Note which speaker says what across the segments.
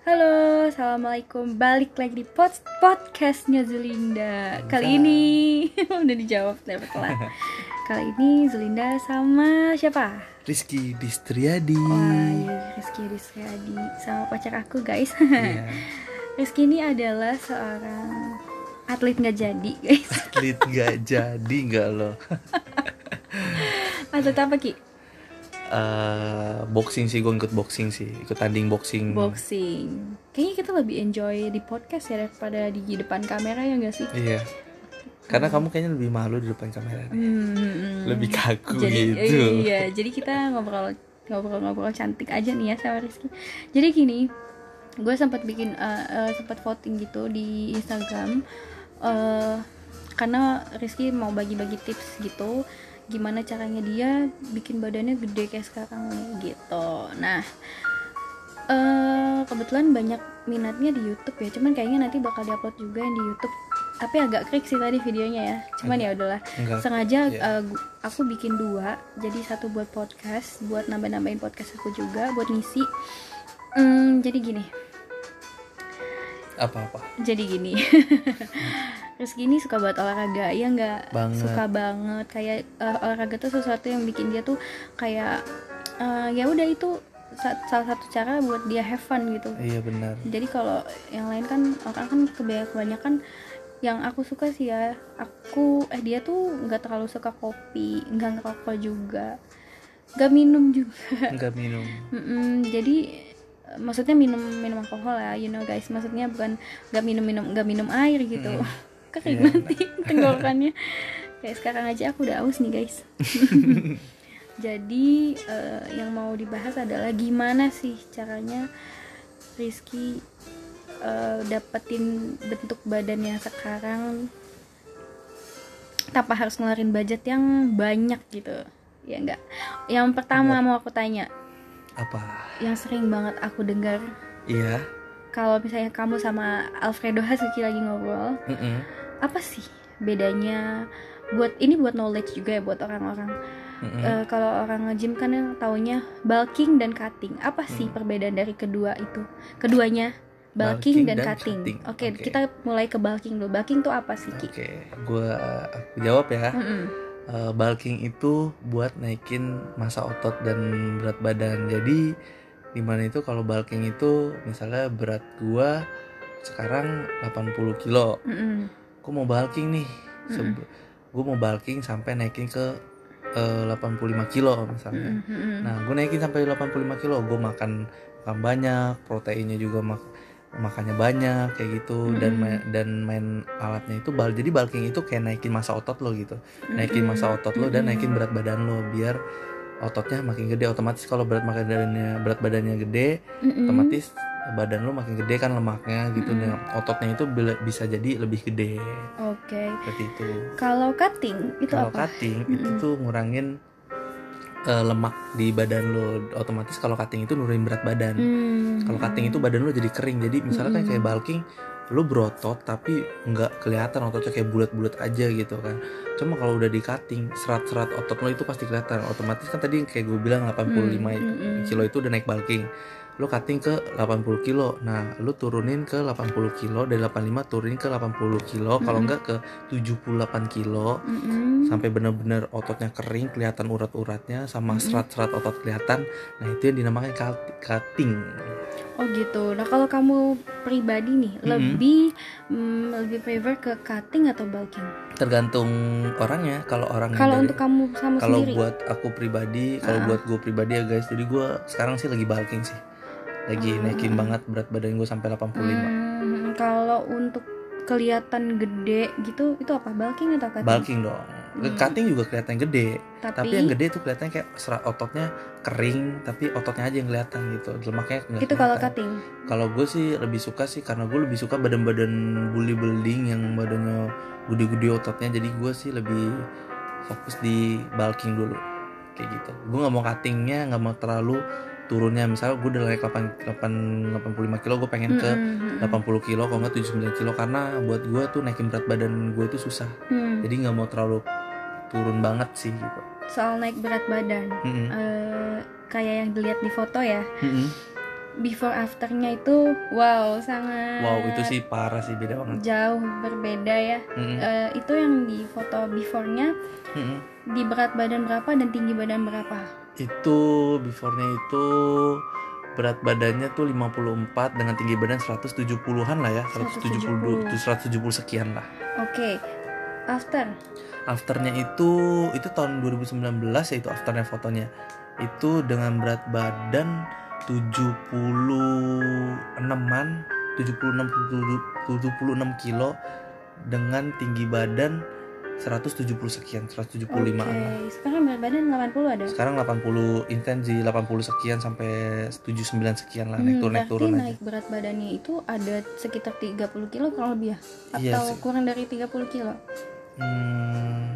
Speaker 1: Halo, assalamualaikum. Balik lagi di pod podcastnya Zulinda. Kali ini udah dijawab tapi telat. Kali ini Zulinda sama siapa?
Speaker 2: Rizky Distriadi.
Speaker 1: Wah, ya, Rizky Rizkyadi sama pacar aku guys.
Speaker 2: Iya.
Speaker 1: Rizky ini adalah seorang atlet nggak jadi guys.
Speaker 2: Atlet gak jadi nggak lo?
Speaker 1: Atlet apa ki?
Speaker 2: Eh, boxing sih gue ikut boxing sih, ikut tanding boxing.
Speaker 1: Boxing. Kayaknya kita lebih enjoy di podcast ya daripada di depan kamera ya nggak sih?
Speaker 2: Iya. Karena kamu kayaknya lebih malu di depan kamera.
Speaker 1: Hmm,
Speaker 2: Lebih kaku
Speaker 1: jadi
Speaker 2: gitu.
Speaker 1: iya jadi kita ngobrol ngobrol-ngobrol cantik aja nih ya sama Rizky jadi gini gue sempat bikin eh, eh, sempat voting gitu di Instagram eh karena Rizky mau bagi-bagi tips gitu gimana caranya dia bikin badannya gede kayak sekarang nih gitu. Nah eh kebetulan banyak minatnya di YouTube ya. Cuman kayaknya nanti bakal diupload juga yang di YouTube. Tapi agak krik sih tadi videonya ya. Cuman ya udahlah. Sengaja
Speaker 2: Iya.
Speaker 1: uh, aku bikin dua. Jadi satu buat podcast buat nambah-nambahin podcast aku juga buat ngisi. Hmm, jadi gini.
Speaker 2: Apa-apa.
Speaker 1: jadi gini terus gini suka buat olahraga. Ya nggak? Suka banget. Kayak uh, olahraga tuh sesuatu yang bikin dia tuh kayak uh, ya udah itu sa- salah satu cara buat dia have fun gitu.
Speaker 2: Iya benar.
Speaker 1: jadi kalau yang lain kan orang kan kebanyakan yang aku suka sih ya. Aku eh dia tuh nggak terlalu suka kopi nggak ngerokok juga. Nggak minum juga.
Speaker 2: Enggak minum.
Speaker 1: Mm-mm, jadi eh, maksudnya minum minum alkohol ya you know guys. Maksudnya bukan nggak minum minum nggak minum air gitu kering
Speaker 2: Iya.
Speaker 1: nanti tenggorokannya kayak sekarang aja aku udah aus nih guys jadi eh, yang mau dibahas adalah gimana sih caranya Rizky eh, dapetin bentuk badan yang sekarang tanpa harus ngeluarin budget yang banyak gitu ya enggak yang pertama mau aku tanya
Speaker 2: Apa?
Speaker 1: yang sering banget aku dengar
Speaker 2: Iya.
Speaker 1: kalau misalnya kamu sama Alfredo Hasuki lagi ngobrol
Speaker 2: Mm-mm.
Speaker 1: Apa sih bedanya buat ini buat knowledge juga ya buat orang-orang
Speaker 2: Mm-mm.
Speaker 1: Eh, kalau orang nge-gym kan yang taunya bulking dan cutting apa sih
Speaker 2: Hmm.
Speaker 1: perbedaan dari kedua itu keduanya bulking,
Speaker 2: Bulking
Speaker 1: dan,
Speaker 2: dan
Speaker 1: cutting,
Speaker 2: cutting.
Speaker 1: oke
Speaker 2: Oke.
Speaker 1: kita mulai ke bulking dulu bulking tuh apa sih Ki?
Speaker 2: Oke, gua aku jawab ya.
Speaker 1: Mm-mm.
Speaker 2: Eh, bulking itu buat naikin massa otot dan berat badan. Jadi di mana itu kalau bulking itu misalnya berat gua sekarang 80 kilo.
Speaker 1: Mm-mm.
Speaker 2: Gue mau bulking nih. gue mau bulking sampai naikin ke eh, 85 kilo misalnya.
Speaker 1: Mm-mm. Mm-mm.
Speaker 2: Nah, gue naikin sampai 85 kilo, gue makan makan banyak, proteinnya juga mak makannya banyak kayak gitu dan
Speaker 1: Mm-mm.
Speaker 2: ma- dan main alatnya itu bal jadi bulking itu kayak naikin massa otot lo gitu naikin massa otot lo dan naikin berat badan lo biar ototnya makin gede otomatis kalau berat badannya berat badannya gede
Speaker 1: Mm-mm.
Speaker 2: otomatis badan lo makin gede kan lemaknya gitu
Speaker 1: Mm-mm.
Speaker 2: Nah, ototnya itu bisa jadi lebih gede
Speaker 1: oke
Speaker 2: seperti itu
Speaker 1: kalau cutting itu
Speaker 2: kalau
Speaker 1: apa
Speaker 2: cutting itu
Speaker 1: Mm-mm.
Speaker 2: tuh ngurangin eh, lemak di badan lo otomatis kalau cutting itu nurunin berat badan
Speaker 1: Hmm.
Speaker 2: kalau cutting itu badan lo jadi kering jadi misalnya kan
Speaker 1: Mm-mm.
Speaker 2: kayak bulking lo berotot tapi nggak kelihatan ototnya kayak bulat-bulat aja gitu kan cuma kalau udah di cutting serat-serat otot lo itu pasti kelihatan otomatis kan tadi yang kayak gue bilang 85
Speaker 1: Mm-mm.
Speaker 2: kilo itu udah naik bulking lo cutting ke 80 kilo nah lo turunin ke 80 kilo dari 85 turunin ke 80 kilo kalau
Speaker 1: Mm-mm.
Speaker 2: nggak ke 78 kilo
Speaker 1: Mm-mm.
Speaker 2: sampai bener-bener ototnya kering kelihatan urat-uratnya sama
Speaker 1: Mm-mm.
Speaker 2: serat-serat otot kelihatan nah itu yang dinamakan cut- cutting
Speaker 1: Oh gitu. Nah kalau kamu pribadi nih
Speaker 2: Mm-mm.
Speaker 1: lebih mm, lebih favor ke cutting atau bulking?
Speaker 2: tergantung orangnya kalau orang
Speaker 1: Kalau untuk kamu sama
Speaker 2: kalau
Speaker 1: sendiri?
Speaker 2: buat aku pribadi kalau
Speaker 1: Ah.
Speaker 2: buat gue pribadi ya guys jadi gue sekarang sih lagi bulking sih lagi
Speaker 1: Ah.
Speaker 2: naikin banget berat badan gue sampai 85
Speaker 1: Hmm, kalau untuk kelihatan gede gitu itu apa bulking atau cutting?
Speaker 2: bulking dong
Speaker 1: Hmm.
Speaker 2: cutting juga kelihatan gede
Speaker 1: Tapi,
Speaker 2: tapi yang gede tuh kelihatannya kayak serat ototnya kering tapi ototnya aja yang kelihatan gitu lemaknya nggak
Speaker 1: itu kalau
Speaker 2: kelihatan.
Speaker 1: cutting.
Speaker 2: kalau gue sih lebih suka sih karena gue lebih suka badan-badan bully building yang badannya gede-gede ototnya jadi gue sih lebih fokus di bulking dulu kayak gitu gue nggak mau cuttingnya nggak mau terlalu turunnya misalnya gue udah naik 8, 8, 85 kilo gue pengen ke
Speaker 1: Mm-mm.
Speaker 2: 80 kilo kalau nggak 79 kilo karena buat gue tuh naikin berat badan gue itu susah
Speaker 1: Hmm,
Speaker 2: jadi nggak mau terlalu turun banget sih gitu
Speaker 1: Soal naik berat badan.
Speaker 2: Mm-mm.
Speaker 1: Eh, kayak yang dilihat di foto ya.
Speaker 2: Mm-mm.
Speaker 1: before afternya itu wow sangat
Speaker 2: wow itu sih parah sih beda banget
Speaker 1: jauh berbeda ya
Speaker 2: Mm-mm.
Speaker 1: Eh, itu yang di foto before-nya
Speaker 2: Mm-mm.
Speaker 1: di berat badan berapa dan tinggi badan berapa
Speaker 2: itu beforenya itu berat badannya tuh 54 dengan tinggi badan 170-an lah ya 170 170 sekian lah
Speaker 1: oke after?
Speaker 2: Afternya itu itu tahun 2019 ya itu afternya fotonya. Itu dengan berat badan 76an 76 76 kilo dengan tinggi badan 170 sekian 175
Speaker 1: Oke,
Speaker 2: an
Speaker 1: sekarang berat badan 80 ada?
Speaker 2: sekarang 80 intens di 80 sekian sampai 79 sekian lah
Speaker 1: Hmm,
Speaker 2: naik turun naik turun aja
Speaker 1: naik berat badannya itu ada sekitar 30 kilo kurang lebih ya?
Speaker 2: Iya
Speaker 1: Atau
Speaker 2: sih.
Speaker 1: kurang dari 30 kilo?
Speaker 2: hmm,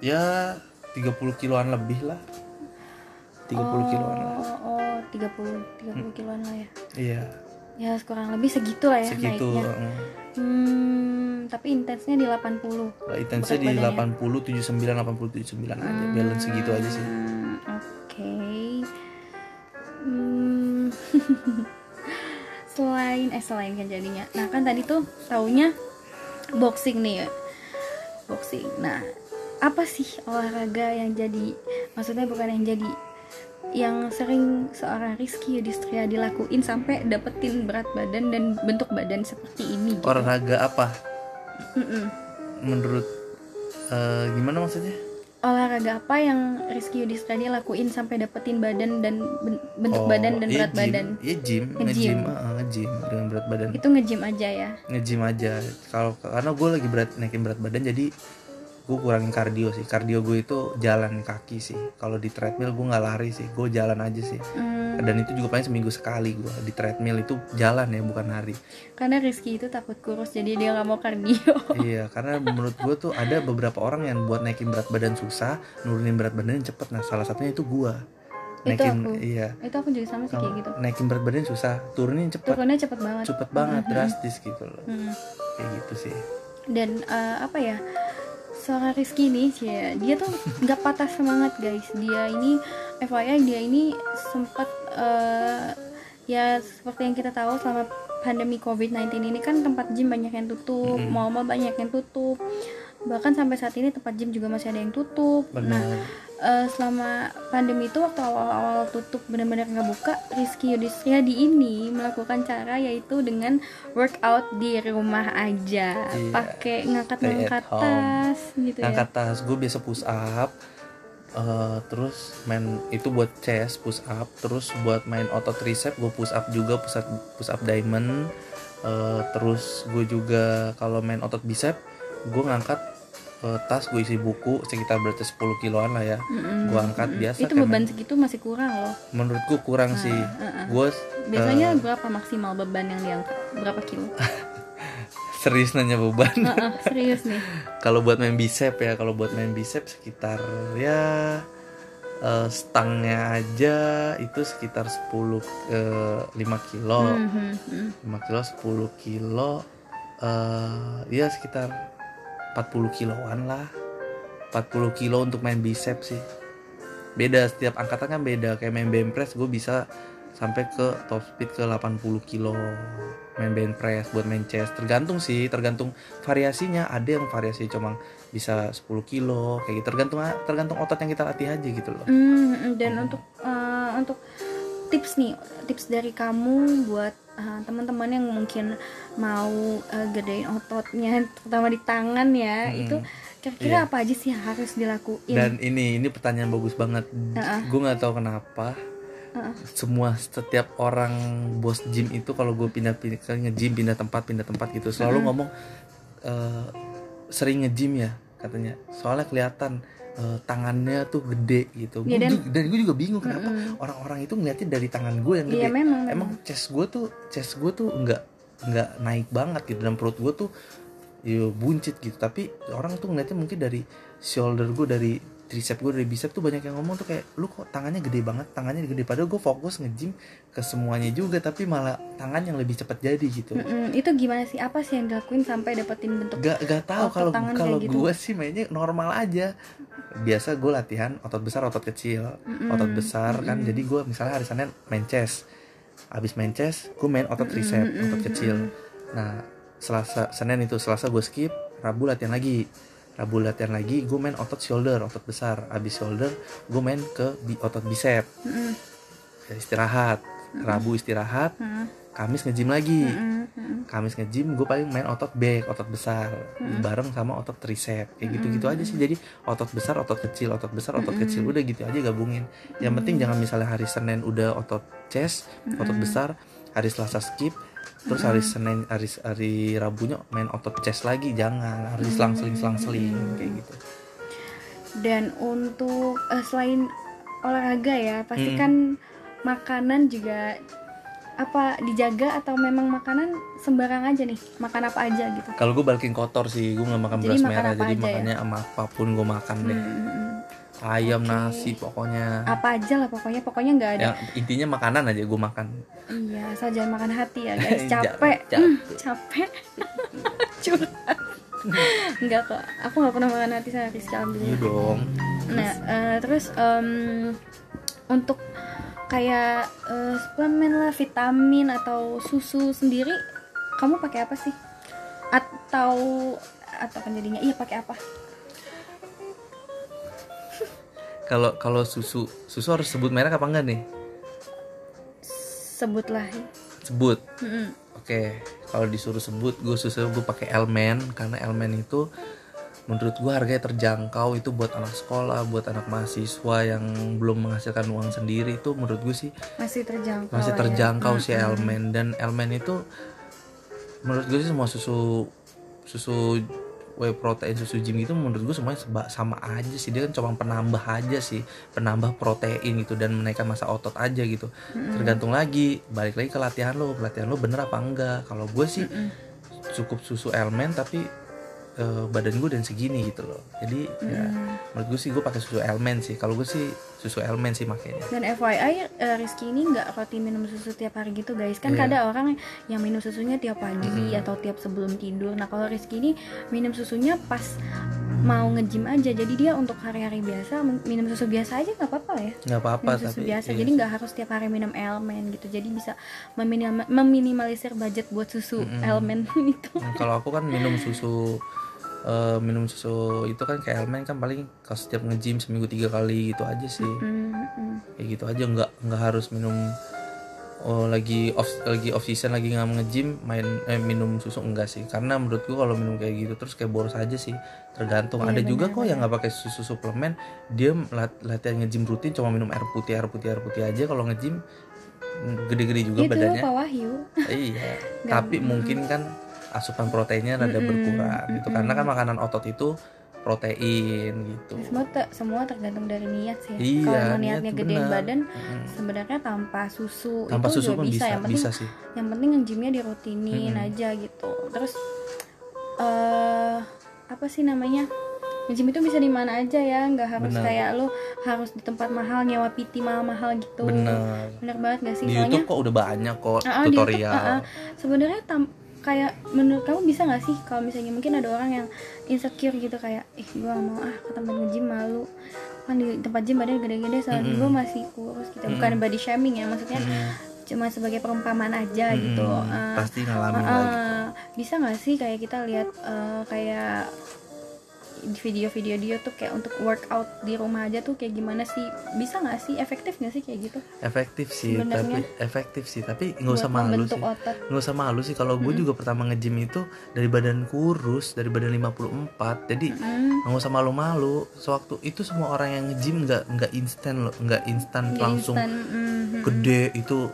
Speaker 2: ya 30 kiloan lebih lah 30 kiloan lah
Speaker 1: Oh, oh 30, 30 kiloan lah ya
Speaker 2: iya
Speaker 1: Ya kurang lebih segitu lah ya
Speaker 2: segitu
Speaker 1: naiknya
Speaker 2: mm.
Speaker 1: Hmm, tapi intensnya di 80
Speaker 2: intensnya di
Speaker 1: Berat
Speaker 2: 80 79 80 79 aja. Balance segitu aja sih.
Speaker 1: Hmm, Oke. Hmm, Selain, eh selain kan jadinya. Nah kan tadi tuh taunya boxing nih ya. Boxing. Nah apa sih olahraga yang jadi Maksudnya bukan yang jadi yang sering seorang Rizky Yudhistria dilakuin sampai dapetin berat badan dan bentuk badan seperti ini gitu.
Speaker 2: olahraga apa
Speaker 1: Mm-mm.
Speaker 2: menurut eh, gimana maksudnya
Speaker 1: olahraga apa yang Rizky Yudhistria lakuin sampai dapetin badan dan ben- bentuk
Speaker 2: Oh,
Speaker 1: badan dan
Speaker 2: iya
Speaker 1: berat
Speaker 2: gym.
Speaker 1: badan
Speaker 2: iya gym
Speaker 1: Nge-gym.
Speaker 2: nge-gym ah, nge-gym dengan berat badan
Speaker 1: itu nge-gym aja ya
Speaker 2: nge-gym aja kalau karena gue lagi berat naikin berat badan jadi gue kurangin kardio sih. Kardio gue itu jalan kaki sih. Kalau di treadmill gue nggak lari sih. Gue jalan aja sih.
Speaker 1: Hmm,
Speaker 2: dan itu juga paling seminggu sekali gue di treadmill. Itu jalan ya bukan lari.
Speaker 1: Karena Rizky itu takut kurus jadi dia nggak mau kardio.
Speaker 2: Iya karena menurut gue tuh ada beberapa orang yang buat naikin berat badan susah nurunin berat badan cepet. Nah salah satunya itu gue
Speaker 1: Itu
Speaker 2: naikin
Speaker 1: aku.
Speaker 2: iya.
Speaker 1: Itu aku juga sama sih kayak gitu.
Speaker 2: Naikin berat badan susah turunin cepet.
Speaker 1: Turunnya cepet banget.
Speaker 2: Cepet banget drastis gitu loh.
Speaker 1: Hmm.
Speaker 2: kayak gitu sih.
Speaker 1: Dan eh, apa ya seorang Rizky nih ya dia tuh nggak patah semangat guys. Dia ini FYI dia ini sempat eh, ya seperti yang kita tahu selama pandemi COVID-19 ini kan tempat gym banyak yang tutup
Speaker 2: Mm-mm.
Speaker 1: mall-mall banyak yang tutup. Bahkan sampai saat ini tempat gym juga masih ada yang tutup. Nah eh, selama pandemi itu waktu awal-awal tutup benar-benar nggak buka Rizky Yudhistria di ini melakukan cara yaitu dengan workout di rumah aja.
Speaker 2: Iya,
Speaker 1: pakai ngangkat-ngangkat tas gitu
Speaker 2: angkat
Speaker 1: ya
Speaker 2: tas gue biasa push up eh, terus main itu buat chest push up terus buat main otot tricep gue push up juga push up push up diamond Eh, terus gue juga kalau main otot bicep gue ngangkat eh, tas gue isi buku sekitar berarti 10 kiloan lah ya.
Speaker 1: Mm-mm,
Speaker 2: gue angkat
Speaker 1: mm-mm.
Speaker 2: biasa
Speaker 1: itu beban
Speaker 2: main-
Speaker 1: segitu masih kurang loh.
Speaker 2: Menurut gue kurang sih.
Speaker 1: uh-uh.
Speaker 2: gue
Speaker 1: biasanya
Speaker 2: Eh.
Speaker 1: berapa maksimal beban yang diangkat? Berapa kilo?
Speaker 2: Serius nanya beban.
Speaker 1: Heeh, serius nih.
Speaker 2: Kalau buat main bicep ya kalau buat main bicep sekitar ya eh, stangnya aja itu sekitar 10 eh, 5 kilo.
Speaker 1: Mhm, mhm.
Speaker 2: 5 kilo 10 kilo eh ya sekitar 40 kiloan lah. 40 kilo untuk main bicep sih. Beda setiap angkatan kan beda. Kayak main bench press gue bisa sampai ke top speed ke 80 kilo. Main bench press buat main chest. Tergantung sih tergantung variasinya. Ada yang variasi cuma bisa 10 kilo kayak gitu. Tergantung tergantung otot yang kita latih aja gitu loh.
Speaker 1: Hmm, dan untuk eh, untuk tips nih, tips dari kamu buat eh, teman-teman yang mungkin mau eh, gedein ototnya, terutama di tangan ya,
Speaker 2: Hmm,
Speaker 1: itu kira-kira
Speaker 2: iya.
Speaker 1: apa aja sih yang harus dilakuin?
Speaker 2: dan ini ini pertanyaan bagus banget
Speaker 1: Uh-uh.
Speaker 2: gue nggak tahu kenapa
Speaker 1: Uh-uh.
Speaker 2: semua setiap orang bos gym itu kalau gue pindah-pindah ke nge-gym pindah tempat pindah tempat gitu selalu
Speaker 1: Mm-mm.
Speaker 2: ngomong eh, sering nge-gym ya katanya soalnya kelihatan eh, tangannya tuh gede gitu
Speaker 1: Iya,
Speaker 2: Gua
Speaker 1: dan-
Speaker 2: dan gue juga bingung kenapa
Speaker 1: Mm-mm.
Speaker 2: orang-orang itu ngeliatnya dari tangan gue yang gede
Speaker 1: Iya memang, memang.
Speaker 2: emang chest gue tuh chest gue tuh nggak nggak naik banget gitu dan perut gue tuh ya buncit gitu tapi orang tuh ngeliatnya mungkin dari shoulder gue dari tricep gue dari bicep tuh banyak yang ngomong tuh kayak lu kok tangannya gede banget tangannya gede padahal gue fokus nge-gym ke semuanya juga tapi malah tangan yang lebih cepat jadi gitu
Speaker 1: Mm-mm, itu gimana sih? Apa sih yang dilakuin sampai dapetin bentuk?
Speaker 2: gak gak tahu kalau kalau
Speaker 1: gitu.
Speaker 2: gue sih mainnya normal aja biasa gue latihan otot besar otot kecil
Speaker 1: Mm-mm.
Speaker 2: otot besar kan
Speaker 1: Mm-mm.
Speaker 2: jadi gue misalnya hari senin main chest abis main chest gue main otot tricep otot kecil nah selasa senin itu selasa gue skip rabu latihan lagi. Rabu latihan lagi gue main otot shoulder otot besar. Abis shoulder gue main ke bi- otot bicep. Ya, istirahat. Rabu istirahat
Speaker 1: Mm-mm.
Speaker 2: kamis ngejim lagi. Kamis ngejim gue paling main otot back otot besar. Bareng sama otot tricep. Kayak gitu gitu aja sih. Jadi otot besar otot kecil otot besar otot kecil. Udah gitu aja gabungin. Yang penting jangan misalnya hari senin udah otot chest otot besar hari selasa skip terus hari senin hari hari rabunya main otot chest lagi jangan harus selang seling selang seling kayak gitu
Speaker 1: dan untuk eh, selain olahraga ya pasti
Speaker 2: Mm.
Speaker 1: kan makanan juga apa dijaga atau memang makanan sembarang aja nih makan apa aja gitu
Speaker 2: kalau gue balikin kotor sih gue nggak makan
Speaker 1: Jadi
Speaker 2: beras
Speaker 1: makan
Speaker 2: merah jadi
Speaker 1: aja ya?
Speaker 2: makanya sama apa pun gue makan deh
Speaker 1: Hmm, hmm, hmm.
Speaker 2: Ayam
Speaker 1: Oke.
Speaker 2: nasi pokoknya.
Speaker 1: Apa aja lah pokoknya. Pokoknya nggak ada.
Speaker 2: Yang intinya makanan aja gue makan.
Speaker 1: Iya asal jangan makan hati ya guys. Capek
Speaker 2: capek.
Speaker 1: Hmm, capek. curhat. Enggak kok, aku nggak pernah makan hati sama Rizky
Speaker 2: iya dong.
Speaker 1: Nah, eh, terus em, untuk kayak eh, suplemen lah, vitamin atau susu sendiri, kamu pakai apa sih? Atau atau kan jadinya? Iya pakai apa?
Speaker 2: Kalau kalau susu susu harus sebut merek apa enggak nih
Speaker 1: Sebutlah.
Speaker 2: sebut
Speaker 1: Mm-mm.
Speaker 2: oke kalau disuruh sebut gue susu gue pakai Elmen karena Elmen itu menurut gue harganya terjangkau itu buat anak sekolah buat anak mahasiswa yang belum menghasilkan uang sendiri itu menurut gue sih
Speaker 1: Masih terjangkau.
Speaker 2: masih
Speaker 1: ya.
Speaker 2: terjangkau
Speaker 1: Mm,
Speaker 2: si Elmen dan Elmen itu menurut gue sih semua susu susu whey protein susu gym gitu menurut gue semuanya seba- sama aja sih. Dia kan cuma penambah aja sih penambah protein gitu dan menaikkan masa otot aja gitu. Tergantung lagi balik lagi ke latihan lo latihan lo bener apa enggak. Kalau gue sih
Speaker 1: Mm-mm.
Speaker 2: cukup susu Elmen tapi eh, badan gue dan segini gitu loh jadi ya menurut gue sih gue pakai susu Elmen sih kalau gue sih susu Elmen sih makanya
Speaker 1: Dan FYI, eh, Rizky ini nggak rutin minum susu tiap hari gitu guys. Kan
Speaker 2: Iya.
Speaker 1: ada orang yang minum susunya tiap pagi atau tiap sebelum tidur. Nah kalau Rizky ini minum susunya pas mau nge-gym aja. Jadi dia untuk hari-hari biasa min- minum susu biasa aja nggak apa-apa ya.
Speaker 2: nggak apa-apa
Speaker 1: Minum susu
Speaker 2: tapi
Speaker 1: biasa.
Speaker 2: iya
Speaker 1: Jadi nggak harus tiap hari minum elemen gitu. Jadi bisa meminim- meminimalisir budget buat susu elemen itu.
Speaker 2: Nah, kalau aku kan minum susu eh, minum susu itu kan kayak Elmen kan paling kalau setiap nge-gym seminggu tiga kali gitu aja sih
Speaker 1: Hmm, hmm.
Speaker 2: kayak gitu aja nggak nggak harus minum oh lagi off lagi off season lagi nggak nge-gym main eh, minum susu enggak sih. Karena menurutku kalau minum kayak gitu terus kayak boros aja sih. Tergantung.
Speaker 1: Iya,
Speaker 2: ada juga kok yang nggak pakai susu suplemen dia lat- latihan nge-gym rutin cuma minum air putih air putih air putih aja. Kalau nge-gym mm, gede-gede juga
Speaker 1: Itu
Speaker 2: badannya.
Speaker 1: Pak Wahyu.
Speaker 2: iya tapi mungkin kan asupan proteinnya rada berkurang gitu. Karena kan makanan otot itu protein gitu
Speaker 1: Semua te- semua tergantung dari niat sih. ya.
Speaker 2: Iya,
Speaker 1: Kalau
Speaker 2: niat
Speaker 1: niatnya
Speaker 2: tuh
Speaker 1: gedein badan,
Speaker 2: Mm-mm.
Speaker 1: sebenarnya tanpa susu
Speaker 2: tanpa
Speaker 1: itu
Speaker 2: susu
Speaker 1: juga bisa.
Speaker 2: bisa
Speaker 1: Yang penting
Speaker 2: bisa sih
Speaker 1: yang penting gymnya dirutinin aja gitu. Terus eh apa sih namanya? Gym itu bisa di mana aja ya, nggak harus
Speaker 2: Benar.
Speaker 1: kayak lu harus di tempat mahal nyewa PT mahal-mahal gitu.
Speaker 2: bener
Speaker 1: Bener banget gak sih?
Speaker 2: di
Speaker 1: Soalnya
Speaker 2: YouTube kok udah banyak kok
Speaker 1: di YouTube,
Speaker 2: tutorial
Speaker 1: ah, ah. sebenarnya tam- kayak menurut kamu bisa nggak sih kalau misalnya mungkin ada orang yang insecure gitu kayak ih gua nggak mau ah ke tempat nge-gym malu. Kan di tempat gym badannya gede-gede soalnya
Speaker 2: Mm-mm.
Speaker 1: gua masih kurus gitu bukan body shaming ya maksudnya
Speaker 2: Mm,
Speaker 1: cuma sebagai perumpamaan aja
Speaker 2: mm,
Speaker 1: gitu.
Speaker 2: Mm,
Speaker 1: Ah,
Speaker 2: pasti ngalamin
Speaker 1: ah,
Speaker 2: lah gitu.
Speaker 1: ah. bisa nggak sih kayak kita lihat eh, kayak video-video dia tuh kayak untuk workout di rumah aja tuh kayak gimana sih bisa nggak sih efektif nggak sih kayak gitu
Speaker 2: efektif sih
Speaker 1: Sebenarnya.
Speaker 2: tapi efektif sih tapi nggak usah malu sih nggak usah malu sih kalau gue juga pertama nge-gym itu dari badan kurus dari badan 54 jadi
Speaker 1: Hmm.
Speaker 2: nggak usah malu-malu sewaktu itu semua orang yang nge-gym nggak nggak instan loh nggak instan langsung
Speaker 1: instan, mhm.
Speaker 2: gede itu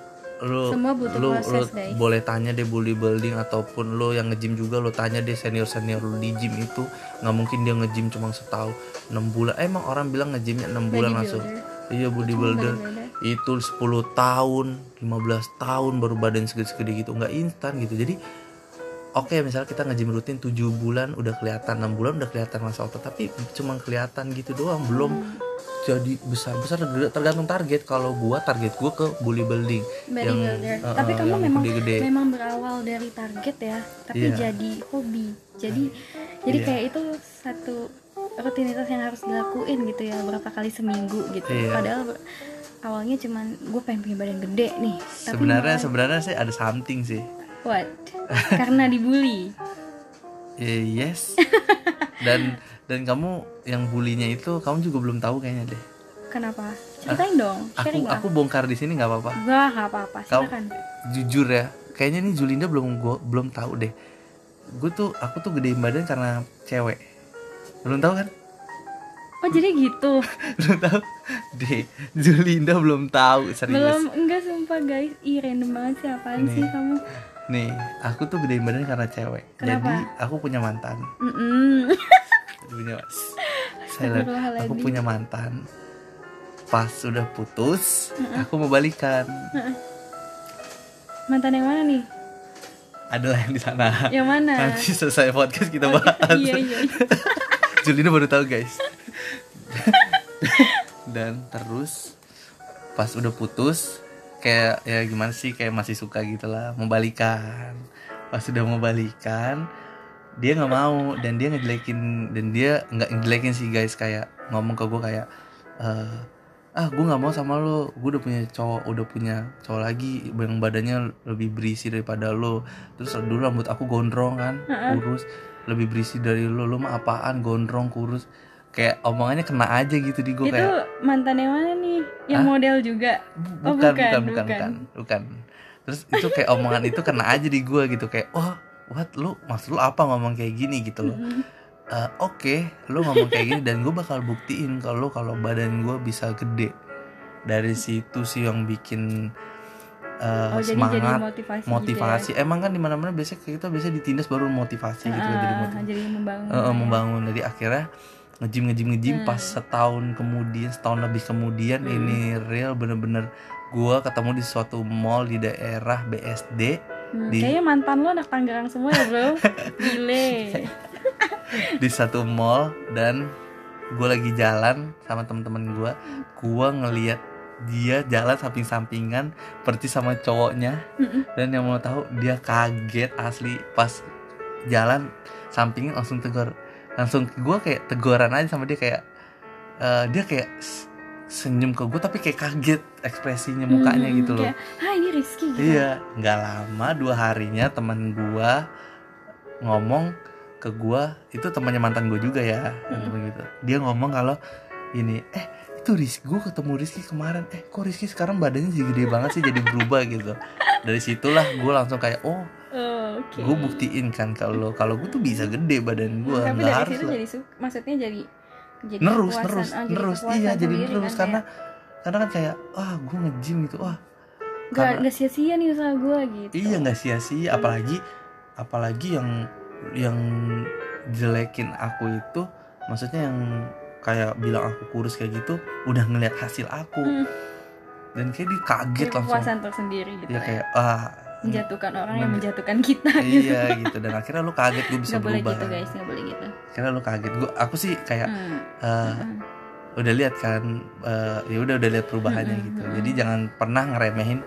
Speaker 2: lo
Speaker 1: Semua butuh
Speaker 2: lo,
Speaker 1: proses,
Speaker 2: lo
Speaker 1: guys.
Speaker 2: boleh tanya deh bodybuilding ataupun lo yang nge-gym juga lo tanya deh senior senior lo di gym itu. Nggak mungkin dia nge-gym cuma setahun 6 bulan. Eh, emang orang bilang nge-gymnya 6 bulan langsung? Iya bodybuilder.
Speaker 1: Bodybuilder.
Speaker 2: itu 10 tahun 15 tahun baru badan segede-segede gitu. Nggak instan gitu. Jadi oke misalnya kita nge-gym rutin 7 bulan udah kelihatan 6 bulan udah kelihatan masa otot. Tapi cuma kelihatan gitu doang belum Jadi besar-besar tergantung target kalau gua target gua ke bodybuilding yang eh,
Speaker 1: tapi
Speaker 2: eh,
Speaker 1: kamu
Speaker 2: yang
Speaker 1: memang
Speaker 2: gede-gede.
Speaker 1: memang berawal dari target ya, tapi
Speaker 2: Iya.
Speaker 1: jadi hobi. Jadi jadi
Speaker 2: Iya.
Speaker 1: kayak itu satu rutinitas yang harus dilakuin gitu ya berapa kali seminggu gitu.
Speaker 2: Iya.
Speaker 1: Padahal awalnya cuman gue pengen punya badan gede nih tapi
Speaker 2: sebenarnya
Speaker 1: malah-
Speaker 2: sebenarnya sih ada something sih
Speaker 1: what karena dibully
Speaker 2: Eh, yes dan dan kamu yang bulinya itu kamu juga belum tahu kayaknya deh.
Speaker 1: Kenapa? Ceritain dong
Speaker 2: aku
Speaker 1: sharing lah.
Speaker 2: aku bongkar di sini nggak apa-apa.
Speaker 1: Gak, gak apa-apa, silakan.
Speaker 2: jujur ya kayaknya nih Julinda belum gua belum tahu deh. Gue tuh aku tuh gedein badan karena cewek. Belum tahu kan?
Speaker 1: Oh jadi gitu?
Speaker 2: Belum tahu. Deh Julinda belum tahu serius.
Speaker 1: Belum, enggak sumpah guys. Ih random banget sih, apaan
Speaker 2: Nih.
Speaker 1: sih kamu?
Speaker 2: Nih aku tuh gedein badan karena cewek.
Speaker 1: Kenapa?
Speaker 2: jadi aku punya mantan.
Speaker 1: Mm-mm.
Speaker 2: punya saya aku punya mantan. Pas sudah putus aku mau balikan.
Speaker 1: Mantan yang mana nih?
Speaker 2: adalah yang di sana.
Speaker 1: Yang mana?
Speaker 2: nanti selesai podcast kita
Speaker 1: Oh,
Speaker 2: bahas.
Speaker 1: Iya, iya, iya.
Speaker 2: Julina baru tahu guys. Dan terus pas udah putus kayak ya gimana sih kayak masih suka gitu lah mau balikan. Pas udah mau balikan dia nggak mau dan dia ngejelekin dan dia nggak ngejelekin sih guys kayak ngomong ke gue kayak eh ah gue nggak mau sama lo gue udah punya cowok udah punya cowok lagi yang badannya lebih berisi daripada lo terus dulu rambut aku gondrong kan kurus lebih berisi dari lo lo mah apaan gondrong kurus kayak omongannya kena aja gitu di gue
Speaker 1: Itu
Speaker 2: kayak
Speaker 1: mantan yang mana nih? Yang
Speaker 2: Hah?
Speaker 1: model juga? Oh,
Speaker 2: bukan,
Speaker 1: bukan,
Speaker 2: bukan, bukan,
Speaker 1: bukan.
Speaker 2: bukan, bukan. Terus itu kayak omongan itu kena aja di gue gitu kayak, wah, what lu maksud lu apa ngomong kayak gini gitu loh. Eh, Oke, lu ngomong kayak gini dan gue bakal buktiin kalau kalau badan gue bisa gede. Dari situ sih yang bikin eh,
Speaker 1: Oh jadi jadi
Speaker 2: semangat,
Speaker 1: motivasi
Speaker 2: motivasi.
Speaker 1: gitu
Speaker 2: Emang kan di mana-mana biasanya kita biasanya ditindas baru motivasi
Speaker 1: ya?
Speaker 2: gitu kan, jadi
Speaker 1: Ah,
Speaker 2: motivasi.
Speaker 1: jadi membangun
Speaker 2: eh,
Speaker 1: ya.
Speaker 2: membangun jadi akhirnya ngejim ngejim ngejim
Speaker 1: Hmm.
Speaker 2: pas setahun kemudian setahun lebih kemudian
Speaker 1: Hmm.
Speaker 2: ini real bener-bener gua ketemu di suatu mall di daerah BSD
Speaker 1: Hmm,
Speaker 2: di-
Speaker 1: Kayaknya mantan lo anak Tangerang semua ya bro. Gile.
Speaker 2: Di satu mall dan gue lagi jalan sama temen-temen gua. Gua ngeliat dia jalan samping-sampingan persis sama cowoknya. Dan yang mau tahu dia kaget asli. Pas jalan sampingin langsung tegur. Langsung gue kayak teguran aja sama dia kayak eh, dia kayak senyum ke gue tapi kayak kaget ekspresinya mukanya
Speaker 1: Hmm,
Speaker 2: gitu loh.
Speaker 1: kayak, ah ini Rizky gitu?
Speaker 2: Iya nggak lama dua harinya teman gue ngomong ke gue itu temannya mantan gue juga ya temen gitu. Dia ngomong kalau ini eh itu Rizky gue ketemu Rizky kemarin. Eh kok Rizky sekarang badannya jadi gede banget sih jadi berubah gitu. Dari situlah gue langsung kayak oh
Speaker 1: Oh, oke.
Speaker 2: gue buktiin kan kalau kalau gue tuh bisa gede badan gue
Speaker 1: tapi
Speaker 2: nggak
Speaker 1: dari
Speaker 2: harus
Speaker 1: jadi su- maksudnya jadi jadi
Speaker 2: nerus nerus
Speaker 1: ah, jadi
Speaker 2: nerus.
Speaker 1: kepuasan
Speaker 2: iya jadi nerus
Speaker 1: kan,
Speaker 2: karena
Speaker 1: kayak,
Speaker 2: karena kan kayak wah gue nge-gym gitu wah.
Speaker 1: Nggak
Speaker 2: karena-
Speaker 1: nggak sia-sia nih usaha gue gitu.
Speaker 2: Iya nggak sia-sia apalagi apalagi yang yang jelekin aku itu maksudnya yang kayak bilang aku kurus kayak gitu udah ngeliat hasil aku.
Speaker 1: Hmm.
Speaker 2: dan kayak dia kaget
Speaker 1: Jadi
Speaker 2: langsung.
Speaker 1: kepuasan tersendiri gitu
Speaker 2: ya
Speaker 1: ya.
Speaker 2: kayak ah
Speaker 1: menjatuhkan orang yang
Speaker 2: men-
Speaker 1: menjatuhkan kita gitu
Speaker 2: iya gitu. dan akhirnya lu kaget gue bisa
Speaker 1: boleh
Speaker 2: berubah.
Speaker 1: gitu guys. Nggak boleh gitu.
Speaker 2: Akhirnya lu kaget. Gue aku sih kayak
Speaker 1: Hmm.
Speaker 2: eh,
Speaker 1: Hmm.
Speaker 2: udah lihat kan eh, ya udah udah lihat perubahannya
Speaker 1: Mm-mm,
Speaker 2: gitu.
Speaker 1: mm-mm.
Speaker 2: jadi jangan pernah ngeremehin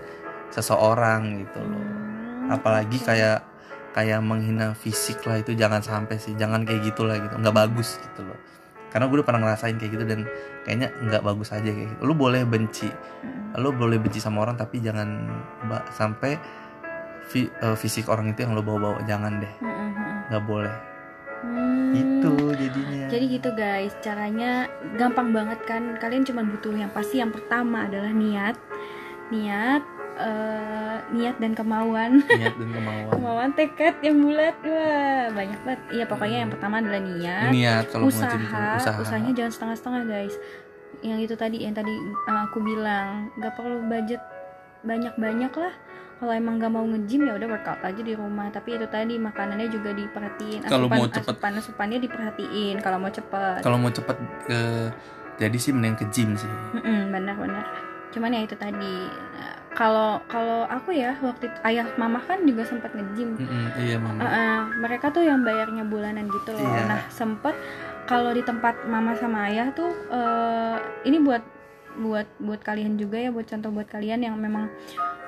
Speaker 2: seseorang gitu loh.
Speaker 1: Hmm,
Speaker 2: apalagi kayak kayak menghina fisik lah itu jangan sampai sih. Jangan kayak gitulah gitu. Nggak bagus gitu loh. Karena gue udah pernah ngerasain kayak gitu dan kayaknya nggak bagus aja kayak gitu. Lu boleh benci.
Speaker 1: Hmm.
Speaker 2: lu boleh benci sama orang tapi jangan sampai fi- eh, fisik orang itu yang lo bawa-bawa jangan deh
Speaker 1: Hmm, hmm, hmm.
Speaker 2: nggak boleh
Speaker 1: Hmm.
Speaker 2: itu jadinya
Speaker 1: Jadi gitu guys, caranya gampang banget kan. Kalian cuma butuh yang pasti yang pertama adalah niat, niat, eh, niat dan kemauan.
Speaker 2: niat dan kemauan
Speaker 1: Kemauan tekad yang bulat, wah banyak banget. Iya pokoknya yang pertama adalah niat,
Speaker 2: niat kalau mau
Speaker 1: usaha,
Speaker 2: tuh, usaha
Speaker 1: usahanya jangan setengah-setengah guys. Yang itu tadi, yang tadi eh, aku bilang, nggak perlu budget banyak-banyak lah. Kalau emang nggak mau nge-gym ya udah workout aja di rumah. Tapi itu tadi makanannya juga diperhatiin.
Speaker 2: Kalau mau cepet.
Speaker 1: asupan asupannya diperhatiin. Kalau mau cepet.
Speaker 2: kalau mau cepet ke jadi sih mending ke gym sih
Speaker 1: Mm-mm, benar-benar. Cuman ya itu tadi. Kalau kalau aku ya waktu itu ayah mama kan juga sempat nge-gym.
Speaker 2: Mm-mm, iya mama
Speaker 1: Uh-uh, mereka tuh yang bayarnya bulanan gitu loh.
Speaker 2: Iya.
Speaker 1: Nah sempet kalau di tempat mama sama ayah tuh eh, ini buat buat buat kalian juga ya buat contoh buat kalian yang memang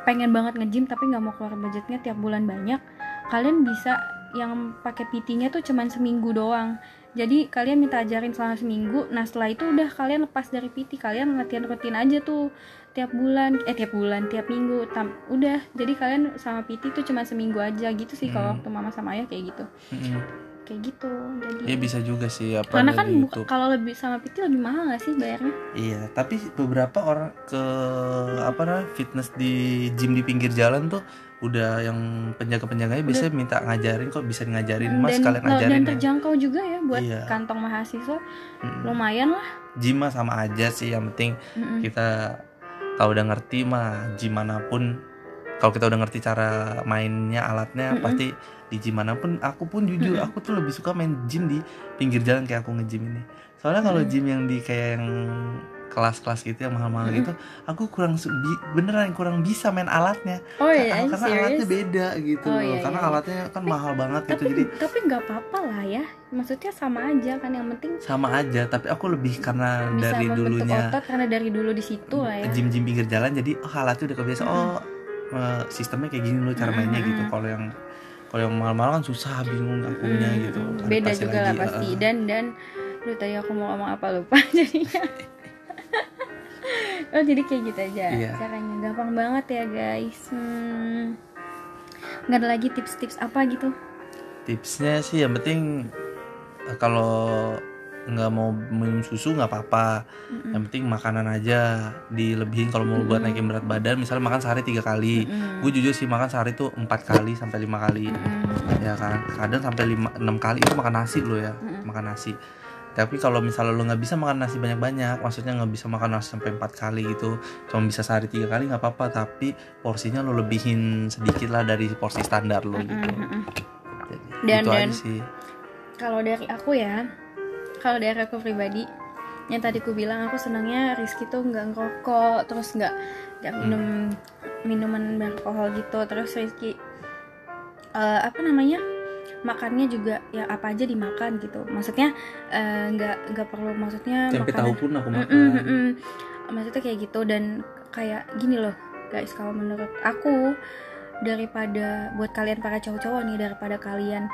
Speaker 1: pengen banget nge-gym tapi nggak mau keluar budgetnya tiap bulan banyak. Kalian bisa yang pakai PT-nya tuh cuman seminggu doang. Jadi kalian minta ajarin selama seminggu. Nah setelah itu udah kalian lepas dari PT, kalian latihan rutin aja tuh tiap bulan eh tiap bulan tiap minggu tam udah jadi kalian sama PT tuh cuma seminggu aja gitu sih kalau
Speaker 2: Hmm.
Speaker 1: waktu mama sama ayah kayak gitu
Speaker 2: Mm-mm.
Speaker 1: Kayak gitu jadi
Speaker 2: ya bisa juga sih apa
Speaker 1: karena kan kalau lebih sama PT lebih mahal gak sih bayarnya
Speaker 2: Iya, tapi beberapa orang ke apa namanya fitness di gym di pinggir jalan tuh udah yang penjaga-penjaganya bisa minta ngajarin kok bisa ngajarin mas
Speaker 1: dan
Speaker 2: kalian ngajarin
Speaker 1: dan
Speaker 2: ya.
Speaker 1: terjangkau juga ya buat
Speaker 2: Iya.
Speaker 1: kantong mahasiswa
Speaker 2: Mm-mm.
Speaker 1: lumayan lah
Speaker 2: Gym mah sama aja sih yang penting
Speaker 1: Mm-mm.
Speaker 2: kita kalau udah ngerti mah gym mana pun kalau kita udah ngerti cara mainnya alatnya
Speaker 1: Mm-mm.
Speaker 2: pasti di gym mana pun aku pun jujur aku tuh lebih suka main gym di pinggir jalan kayak aku nge-gym ini. Soalnya kalau
Speaker 1: Mm.
Speaker 2: gym yang di kayak yang kelas-kelas gitu yang mahal-mahal gitu aku kurang bi- beneran kurang bisa main alatnya.
Speaker 1: Oh iya
Speaker 2: karena
Speaker 1: serius
Speaker 2: alatnya beda gitu.
Speaker 1: Oh, iya,
Speaker 2: karena
Speaker 1: iya.
Speaker 2: alatnya kan mahal banget gitu
Speaker 1: tapi
Speaker 2: jadi
Speaker 1: tapi nggak apa-apa lah ya. Maksudnya sama aja kan yang penting
Speaker 2: sama aja tapi aku lebih karena
Speaker 1: bisa
Speaker 2: dari dulunya
Speaker 1: otot karena dari dulu di situ lah ya.
Speaker 2: gym-gym pinggir jalan jadi oh alatnya udah kebiasa. Oh eh, sistemnya kayak gini loh cara mainnya gitu. Kalau yang kalau yang mahal-mahal kan susah bingung akunya
Speaker 1: Mm,
Speaker 2: gitu.
Speaker 1: Mm, beda juga lah
Speaker 2: lagi,
Speaker 1: pasti.
Speaker 2: eh, eh.
Speaker 1: dan dan lu tadi aku mau ngomong apa lupa jadinya. Oh jadi kayak gitu aja.
Speaker 2: Iya.
Speaker 1: caranya gampang banget ya guys. Hmm, nggak ada lagi tips-tips apa gitu?
Speaker 2: Tipsnya sih yang penting eh, kalau nggak mau minum susu nggak apa-apa
Speaker 1: Mm-mm.
Speaker 2: yang penting makanan aja dilebihin kalau mau buat
Speaker 1: Mm-mm.
Speaker 2: naikin berat badan misalnya makan sehari tiga kali
Speaker 1: Mm-mm.
Speaker 2: gue jujur sih makan sehari tuh empat kali sampai lima kali
Speaker 1: Mm-mm.
Speaker 2: ya kan kadang sampai lima enam kali itu makan nasi lo ya
Speaker 1: Mm-mm.
Speaker 2: makan nasi tapi kalau misalnya lo nggak bisa makan nasi banyak-banyak maksudnya nggak bisa makan nasi sampai empat kali gitu cuma bisa sehari tiga kali nggak apa-apa tapi porsinya lo lebihin sedikit lah dari porsi standar lo gitu. Jadi,
Speaker 1: Dan-
Speaker 2: itu
Speaker 1: dan-
Speaker 2: aja sih
Speaker 1: kalau dari aku ya kalau dari aku pribadi yang tadi aku bilang aku senangnya Rizky tuh nggak ngerokok terus nggak nggak
Speaker 2: Hmm.
Speaker 1: minum minuman beralkohol gitu terus Rizky eh, apa namanya makannya juga ya apa aja dimakan gitu maksudnya eh, nggak nggak perlu maksudnya
Speaker 2: tempe tahu pun aku makan
Speaker 1: Mm-mm, mm-mm. maksudnya kayak gitu dan kayak gini loh guys kalau menurut aku daripada buat kalian para cowok-cowok nih daripada kalian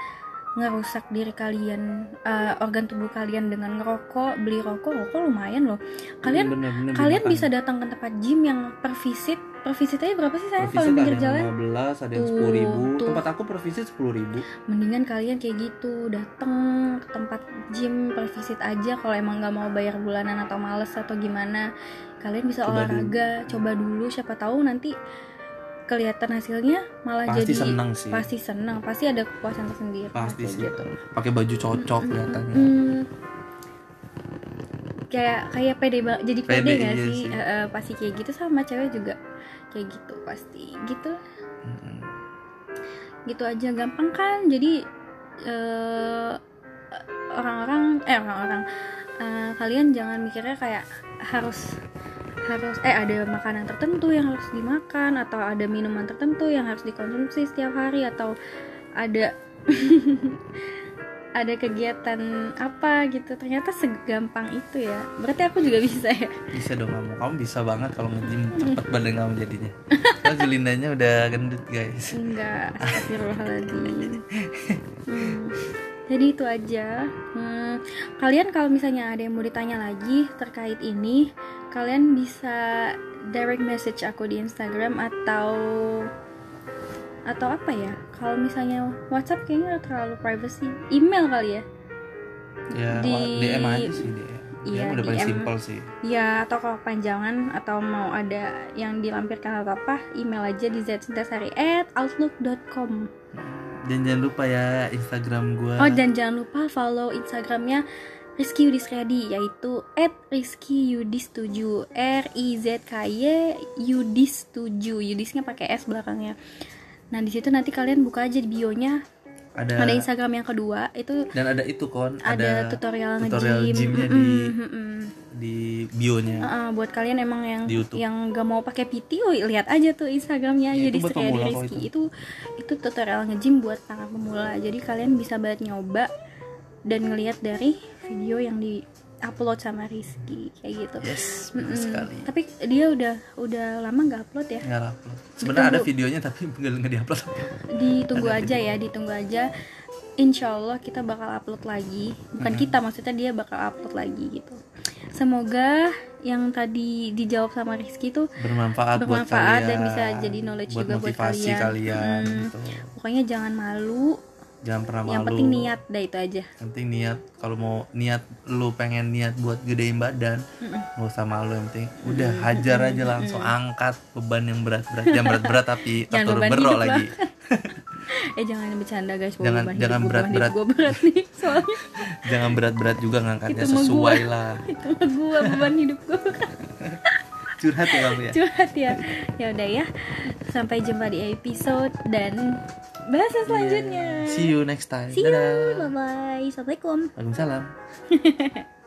Speaker 1: ngerusak diri kalian eh, organ tubuh kalian dengan ngerokok beli rokok rokok lumayan loh. Kalian
Speaker 2: Bener, bener,
Speaker 1: kalian
Speaker 2: dimakan.
Speaker 1: bisa datang ke tempat gym yang per visit per visit aja berapa sih saya
Speaker 2: per
Speaker 1: kalau pinggir jalan?
Speaker 2: 15 ada yang 10 ribu.
Speaker 1: tuh.
Speaker 2: tempat aku per visit 10 ribu.
Speaker 1: Mendingan kalian kayak gitu datang ke tempat gym per visit aja kalau emang nggak mau bayar bulanan atau males atau gimana. Kalian bisa
Speaker 2: Coba
Speaker 1: olahraga coba dulu siapa tahu nanti kelihatan hasilnya malah
Speaker 2: pasti
Speaker 1: jadi
Speaker 2: seneng sih.
Speaker 1: pasti senang pasti ada kepuasan tersendiri.
Speaker 2: Pasti sih
Speaker 1: gitu
Speaker 2: pakai baju cocok kelihatannya.
Speaker 1: Hmm. kayak kayak pede ba- jadi pede,
Speaker 2: Pede,
Speaker 1: gak
Speaker 2: iya
Speaker 1: sih,
Speaker 2: sih.
Speaker 1: Eh, pasti kayak gitu sama cewek juga. Kayak gitu pasti. Gitu gitu aja gampang kan? Jadi eh, orang-orang eh orang-orang eh, kalian jangan mikirnya kayak harus harus eh ada makanan tertentu yang harus dimakan atau ada minuman tertentu yang harus dikonsumsi setiap hari atau ada ada kegiatan apa gitu. Ternyata segampang itu ya. Berarti aku juga bisa ya?
Speaker 2: Bisa dong kamu. Kamu bisa banget kalau nge-gym. Cepet badan kamu jadinya. Kalau Julindanya udah gendut guys.
Speaker 1: Enggak, astagfirullahaladzim. Hmm. Jadi itu aja hmm. Kalian kalau misalnya ada yang mau ditanya lagi terkait ini Kalian bisa direct message aku di Instagram atau Atau apa ya Kalau misalnya Whatsapp kayaknya udah terlalu privacy Email kali ya
Speaker 2: ya
Speaker 1: Di-
Speaker 2: DM aja sih dia
Speaker 1: Iya,
Speaker 2: DM udah paling
Speaker 1: DM.
Speaker 2: simpel sih
Speaker 1: Ya atau kalau panjangan Atau mau ada yang dilampirkan atau apa Email aja di zsintasari at outlook.com
Speaker 2: dan jangan lupa ya Instagram gua.
Speaker 1: Oh dan jangan lupa follow Instagramnya Rizky Yudis Riyadi yaitu at Rizky Yudis 7 R I Z K Y Yudis 7 Yudisnya pakai S belakangnya. Nah di situ nanti kalian buka aja di bionya
Speaker 2: ada,
Speaker 1: ada Instagram yang kedua itu
Speaker 2: dan ada itu kon
Speaker 1: ada,
Speaker 2: ada,
Speaker 1: tutorial
Speaker 2: tutorial
Speaker 1: nge-gym
Speaker 2: gymnya di
Speaker 1: mm-mm.
Speaker 2: di bionya
Speaker 1: Uh-uh, buat kalian emang yang yang gak mau pakai PT, oh, lihat aja tuh Instagramnya
Speaker 2: Iya,
Speaker 1: jadi
Speaker 2: kok
Speaker 1: Rizky
Speaker 2: itu.
Speaker 1: itu itu tutorial nge-gym buat para pemula. Jadi kalian bisa banget nyoba dan ngelihat dari video yang di upload sama Rizky kayak gitu.
Speaker 2: yes benar
Speaker 1: Mm-mm.
Speaker 2: sekali
Speaker 1: Tapi dia udah udah lama nggak upload ya.
Speaker 2: nggak upload sebenarnya ada videonya tapi nggak diupload
Speaker 1: Ditunggu
Speaker 2: Ada
Speaker 1: aja ya, ditunggu aja. Insya Allah kita bakal upload lagi. Bukan
Speaker 2: Mm-mm.
Speaker 1: kita, maksudnya dia bakal upload lagi gitu. Semoga yang tadi dijawab sama Rizky tuh
Speaker 2: bermanfaat, buat
Speaker 1: bermanfaat
Speaker 2: kalian
Speaker 1: dan bisa jadi knowledge juga buat
Speaker 2: motivasi
Speaker 1: kalian.
Speaker 2: kalian
Speaker 1: Mm.
Speaker 2: gitu.
Speaker 1: pokoknya jangan malu
Speaker 2: jangan pernah malu.
Speaker 1: yang penting niat dah itu aja.
Speaker 2: Yang penting niat. Kalau mau niat lu pengen niat buat gedein badan nggak usah malu yang penting udah hajar aja langsung. Angkat beban yang berat-berat. Yang berat-berat tapi
Speaker 1: Jangan beban
Speaker 2: berok lagi.
Speaker 1: eh jangan bercanda guys. Bahwa
Speaker 2: Jangan- jangan berat-berat.
Speaker 1: gua berat nih soalnya.
Speaker 2: Jangan berat-berat juga ngangkatnya sesuai
Speaker 1: gua.
Speaker 2: lah.
Speaker 1: Itu mah gua beban hidup gua.
Speaker 2: Curhat ya kamu ya?
Speaker 1: Curhat ya. Ya udah ya. Sampai jumpa di episode dan bahasa selanjutnya.
Speaker 2: See you next time.
Speaker 1: See you. Bye bye assalamualaikum.
Speaker 2: Waalaikumsalam